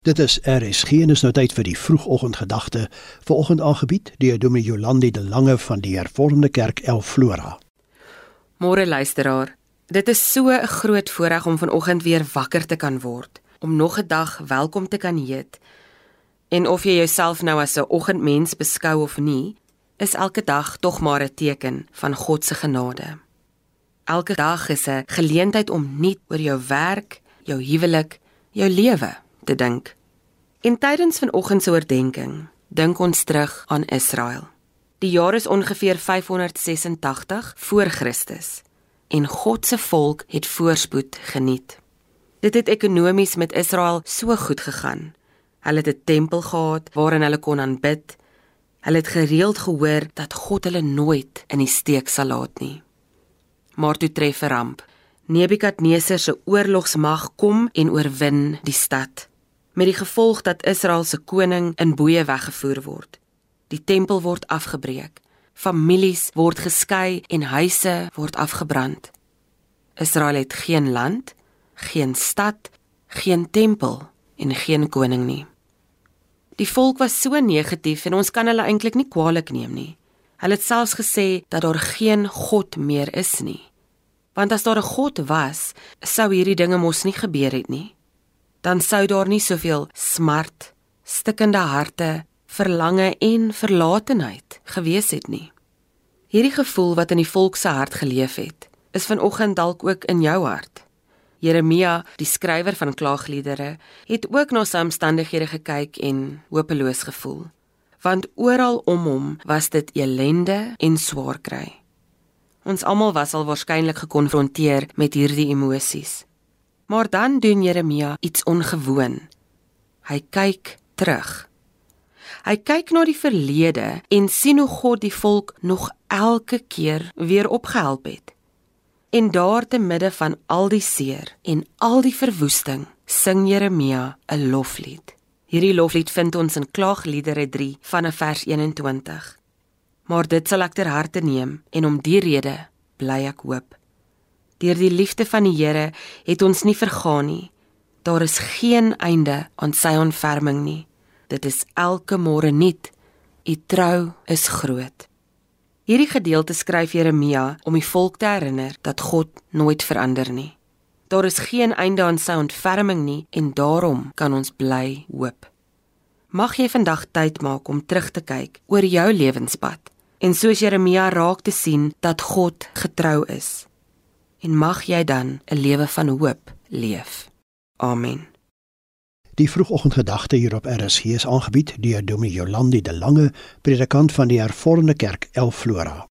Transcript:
Dit is RSG en is nou tyd vir die vroegoggendgedagte. Vanoggend aangebied deur Dominee Jolandi de Lange van die Hervormde Kerk El Flora. Môre luisteraar, dit is so 'n groot voorreg om vanoggend weer wakker te kan word, om nog 'n dag welkom te kan heet. En of jy jouself nou as 'n oggendmens beskou of nie, is elke dag tog maar 'n teken van God se genade. Elke dag is 'n geleentheid om nuut oor jou werk, jou huwelik, jou lewe te dink. In tydens vanoggend se oordeenking, dink ons terug aan Israel. Die jaar is ongeveer 586 voor Christus en God se volk het voorspoed geniet. Dit het ekonomies met Israel so goed gegaan. Hulle het 'n tempel gehad waarin hulle kon aanbid. Hulle het gereeld gehoor dat God hulle nooit in die steek sal laat nie. Maar toe tref 'n ramp. Nebukadneser se oorlogsmag kom en oorwin die stad met die gevolg dat Israel se koning in boeye weggevoer word. Die tempel word afgebreek, families word geskei en huise word afgebrand. Israel het geen land, geen stad, geen tempel en geen koning nie. Die volk was so negatief en ons kan hulle eintlik nie kwaadlik neem nie. Hulle het selfs gesê dat daar geen God meer is nie. Want as daar 'n God was, sou hierdie dinge mos nie gebeur het nie dan sou daar nie soveel smart, stikkende harte, verlange en verlatenheid gewees het nie. Hierdie gevoel wat in die volk se hart geleef het, is vanoggend dalk ook in jou hart. Jeremia, die skrywer van klaagliedere, het ook na sy omstandighede gekyk en hopeloos gevoel, want oral om hom was dit elende en swaar kry. Ons almal was al waarskynlik gekonfronteer met hierdie emosies. Maar dan doen Jeremia iets ongewoon. Hy kyk terug. Hy kyk na die verlede en sien hoe God die volk nog elke keer weer opgehelp het. En daar te midde van al die seer en al die verwoesting, sing Jeremia 'n loflied. Hierdie loflied vind ons in Klaagliedere 3 vanaf vers 21. Maar dit sal ek ter harte neem en om die rede bly ek hoop. Deur die liefde van die Here het ons nie vergaan nie. Daar is geen einde aan sy ontferming nie. Dit is elke môre nuut. U trou is groot. Hierdie gedeelte skryf Jeremia om die volk te herinner dat God nooit verander nie. Daar is geen einde aan sy ontferming nie en daarom kan ons bly hoop. Mag jy vandag tyd maak om terug te kyk oor jou lewenspad en soos Jeremia raak te sien dat God getrou is en mag jy dan 'n lewe van hoop leef. Amen. Die vroegoggendgedagte hier op RSG is aangebied deur Dominee Jolandi de Lange, predikant van die Hervormde Kerk El Flora.